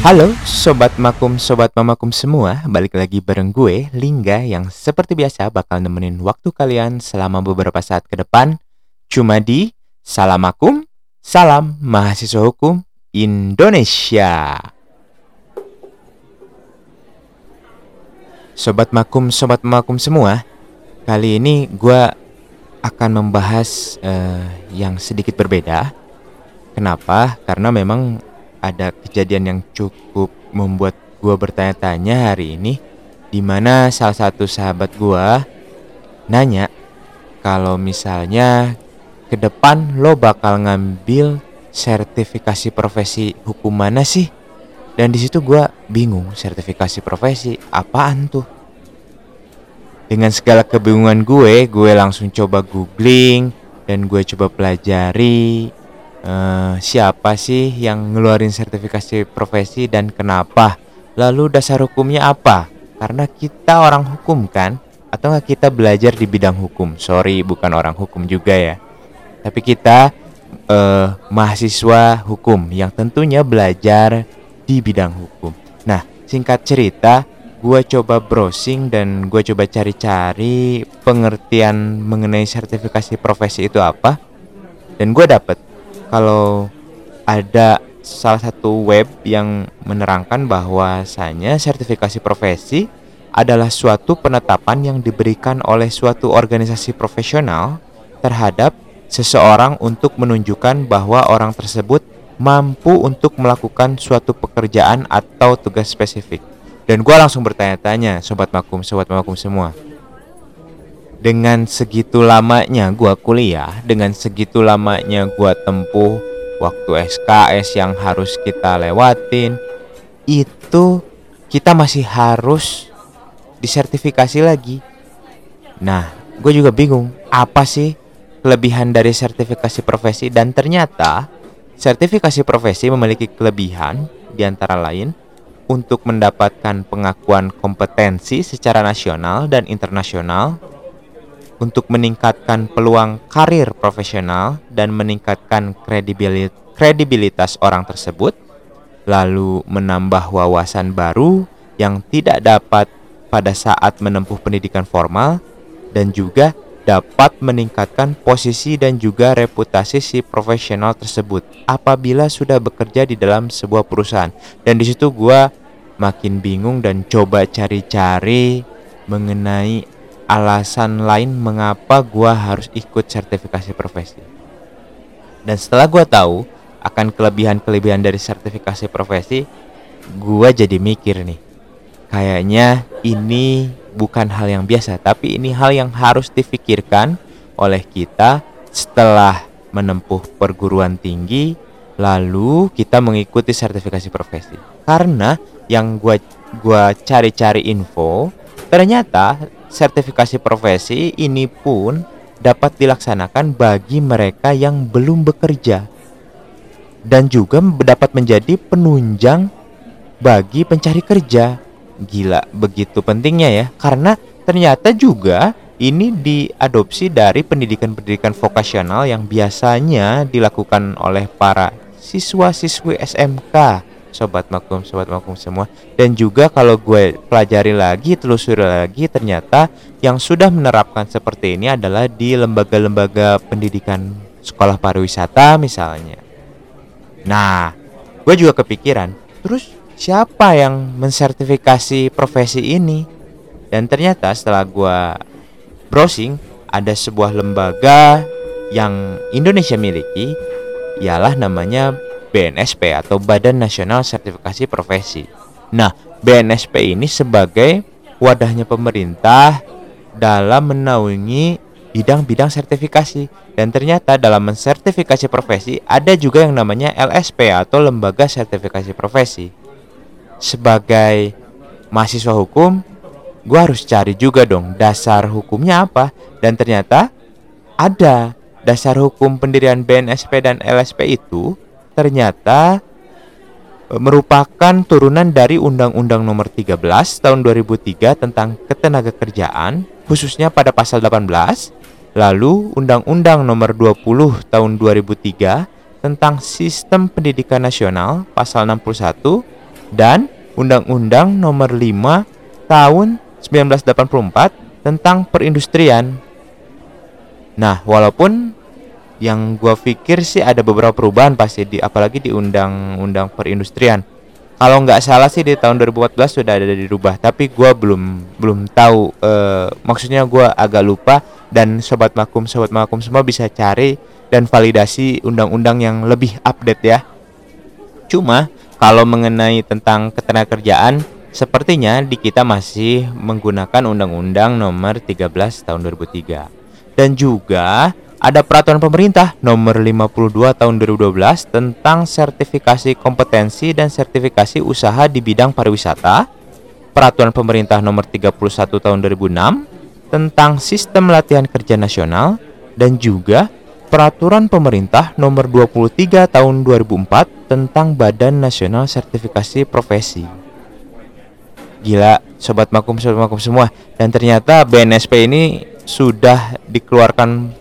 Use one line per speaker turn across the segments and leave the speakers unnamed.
Halo Sobat Makum, Sobat Mamakum semua. Balik lagi bareng gue, Lingga Yang seperti biasa bakal nemenin waktu kalian selama beberapa saat ke depan. Cuma di Salam Makum, Salam Mahasiswa Hukum Indonesia. Sobat Makum, Sobat Makum semua Kali ini gue akan membahas uh, yang sedikit berbeda. Kenapa? Karena memang ada kejadian yang cukup membuat gue bertanya-tanya hari ini di mana salah satu sahabat gue nanya kalau misalnya ke depan lo bakal ngambil sertifikasi profesi hukum mana sih? Dan di situ gue bingung sertifikasi profesi apaan tuh? Dengan segala kebingungan gue, gue langsung coba googling dan gue coba pelajari uh, siapa sih yang ngeluarin sertifikasi profesi dan kenapa? Lalu dasar hukumnya apa? Karena kita orang hukum kan? Atau nggak kita belajar di bidang hukum? Sorry, bukan orang hukum juga ya. Tapi kita uh, mahasiswa hukum yang tentunya belajar di bidang hukum. Nah, singkat cerita, gue coba browsing dan gue coba cari-cari pengertian mengenai sertifikasi profesi itu apa. Dan gue dapet kalau ada salah satu web yang menerangkan bahwasanya sertifikasi profesi adalah suatu penetapan yang diberikan oleh suatu organisasi profesional terhadap seseorang untuk menunjukkan bahwa orang tersebut mampu untuk melakukan suatu pekerjaan atau tugas spesifik. Dan gue langsung bertanya-tanya, sobat makum, sobat makum semua. Dengan segitu lamanya gua kuliah, dengan segitu lamanya gua tempuh waktu SKS yang harus kita lewatin, itu kita masih harus disertifikasi lagi. Nah, gue juga bingung apa sih kelebihan dari sertifikasi profesi dan ternyata sertifikasi profesi memiliki kelebihan di antara lain untuk mendapatkan pengakuan kompetensi secara nasional dan internasional untuk meningkatkan peluang karir profesional dan meningkatkan kredibilitas orang tersebut, lalu menambah wawasan baru yang tidak dapat pada saat menempuh pendidikan formal, dan juga dapat meningkatkan posisi dan juga reputasi si profesional tersebut apabila sudah bekerja di dalam sebuah perusahaan. Dan di situ gue makin bingung dan coba cari-cari mengenai alasan lain mengapa gua harus ikut sertifikasi profesi. Dan setelah gua tahu akan kelebihan-kelebihan dari sertifikasi profesi, gua jadi mikir nih. Kayaknya ini bukan hal yang biasa, tapi ini hal yang harus difikirkan oleh kita setelah menempuh perguruan tinggi lalu kita mengikuti sertifikasi profesi. Karena yang gua gua cari-cari info, ternyata sertifikasi profesi ini pun dapat dilaksanakan bagi mereka yang belum bekerja dan juga dapat menjadi penunjang bagi pencari kerja. Gila, begitu pentingnya ya. Karena ternyata juga ini diadopsi dari pendidikan-pendidikan vokasional yang biasanya dilakukan oleh para siswa-siswi SMK sobat makum sobat makum semua. Dan juga kalau gue pelajari lagi telusuri lagi ternyata yang sudah menerapkan seperti ini adalah di lembaga-lembaga pendidikan sekolah pariwisata misalnya. Nah gue juga kepikiran terus siapa yang mensertifikasi profesi ini? Dan ternyata setelah gue browsing ada sebuah lembaga yang Indonesia miliki ialah namanya BNSP atau Badan Nasional Sertifikasi Profesi. Nah, BNSP ini sebagai wadahnya pemerintah dalam menaungi bidang-bidang sertifikasi dan ternyata dalam mensertifikasi profesi ada juga yang namanya LSP atau Lembaga Sertifikasi Profesi. Sebagai mahasiswa hukum, gue harus cari juga dong dasar hukumnya apa dan ternyata ada dasar hukum pendirian BNSP dan LSP itu ternyata e, merupakan turunan dari Undang-Undang Nomor 13 Tahun 2003 tentang Ketenagakerjaan khususnya pada pasal 18, lalu Undang-Undang Nomor 20 Tahun 2003 tentang Sistem Pendidikan Nasional pasal 61 dan Undang-Undang Nomor 5 Tahun 1984 tentang perindustrian. Nah, walaupun yang gua pikir sih ada beberapa perubahan pasti di apalagi di Undang-Undang Perindustrian. Kalau nggak salah sih di tahun 2014 sudah ada dirubah, tapi gua belum belum tahu eh, maksudnya gua agak lupa dan sobat makum sobat makum semua bisa cari dan validasi undang-undang yang lebih update ya. Cuma kalau mengenai tentang ketenagakerjaan sepertinya di kita masih menggunakan Undang-Undang Nomor 13 Tahun 2003. Dan juga ada peraturan pemerintah Nomor 52 Tahun 2012 tentang sertifikasi kompetensi dan sertifikasi usaha di bidang pariwisata. Peraturan pemerintah Nomor 31 Tahun 2006 tentang sistem latihan kerja nasional dan juga Peraturan Pemerintah Nomor 23 Tahun 2004 tentang Badan Nasional Sertifikasi Profesi. Gila, sobat makum sobat makum semua. Dan ternyata BNSP ini sudah dikeluarkan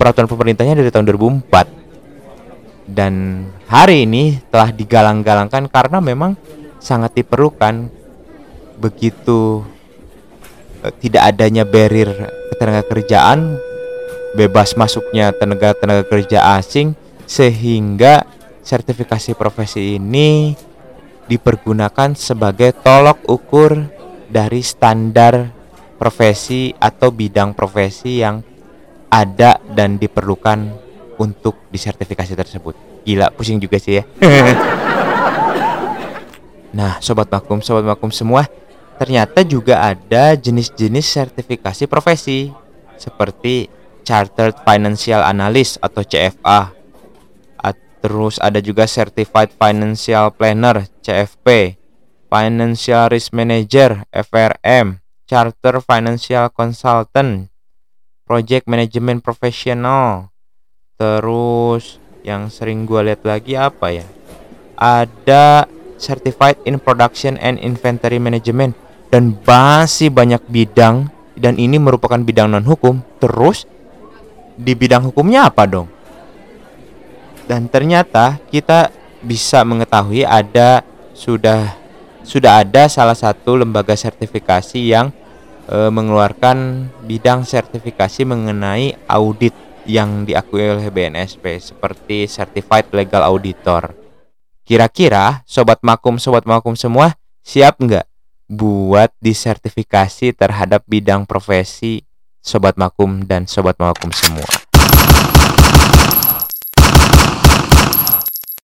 peraturan pemerintahnya dari tahun 2004. Dan hari ini telah digalang-galangkan karena memang sangat diperlukan begitu eh, tidak adanya barrier ketenaga kerjaan bebas masuknya tenaga-tenaga kerja asing sehingga sertifikasi profesi ini dipergunakan sebagai tolok ukur dari standar profesi atau bidang profesi yang ada dan diperlukan untuk disertifikasi tersebut. Gila, pusing juga sih ya. nah, sobat makum, sobat makum semua, ternyata juga ada jenis-jenis sertifikasi profesi seperti Chartered Financial Analyst atau CFA. Terus ada juga Certified Financial Planner CFP, Financial Risk Manager FRM, Charter Financial Consultant, Project Management Professional. Terus yang sering gue lihat lagi apa ya? Ada Certified in Production and Inventory Management dan masih banyak bidang dan ini merupakan bidang non hukum. Terus di bidang hukumnya apa dong? Dan ternyata kita bisa mengetahui ada sudah sudah ada salah satu lembaga sertifikasi yang e, mengeluarkan bidang sertifikasi mengenai audit yang diakui oleh BNSP seperti Certified Legal Auditor. Kira-kira sobat makum sobat makum semua siap nggak buat disertifikasi terhadap bidang profesi sobat makum dan sobat makum semua.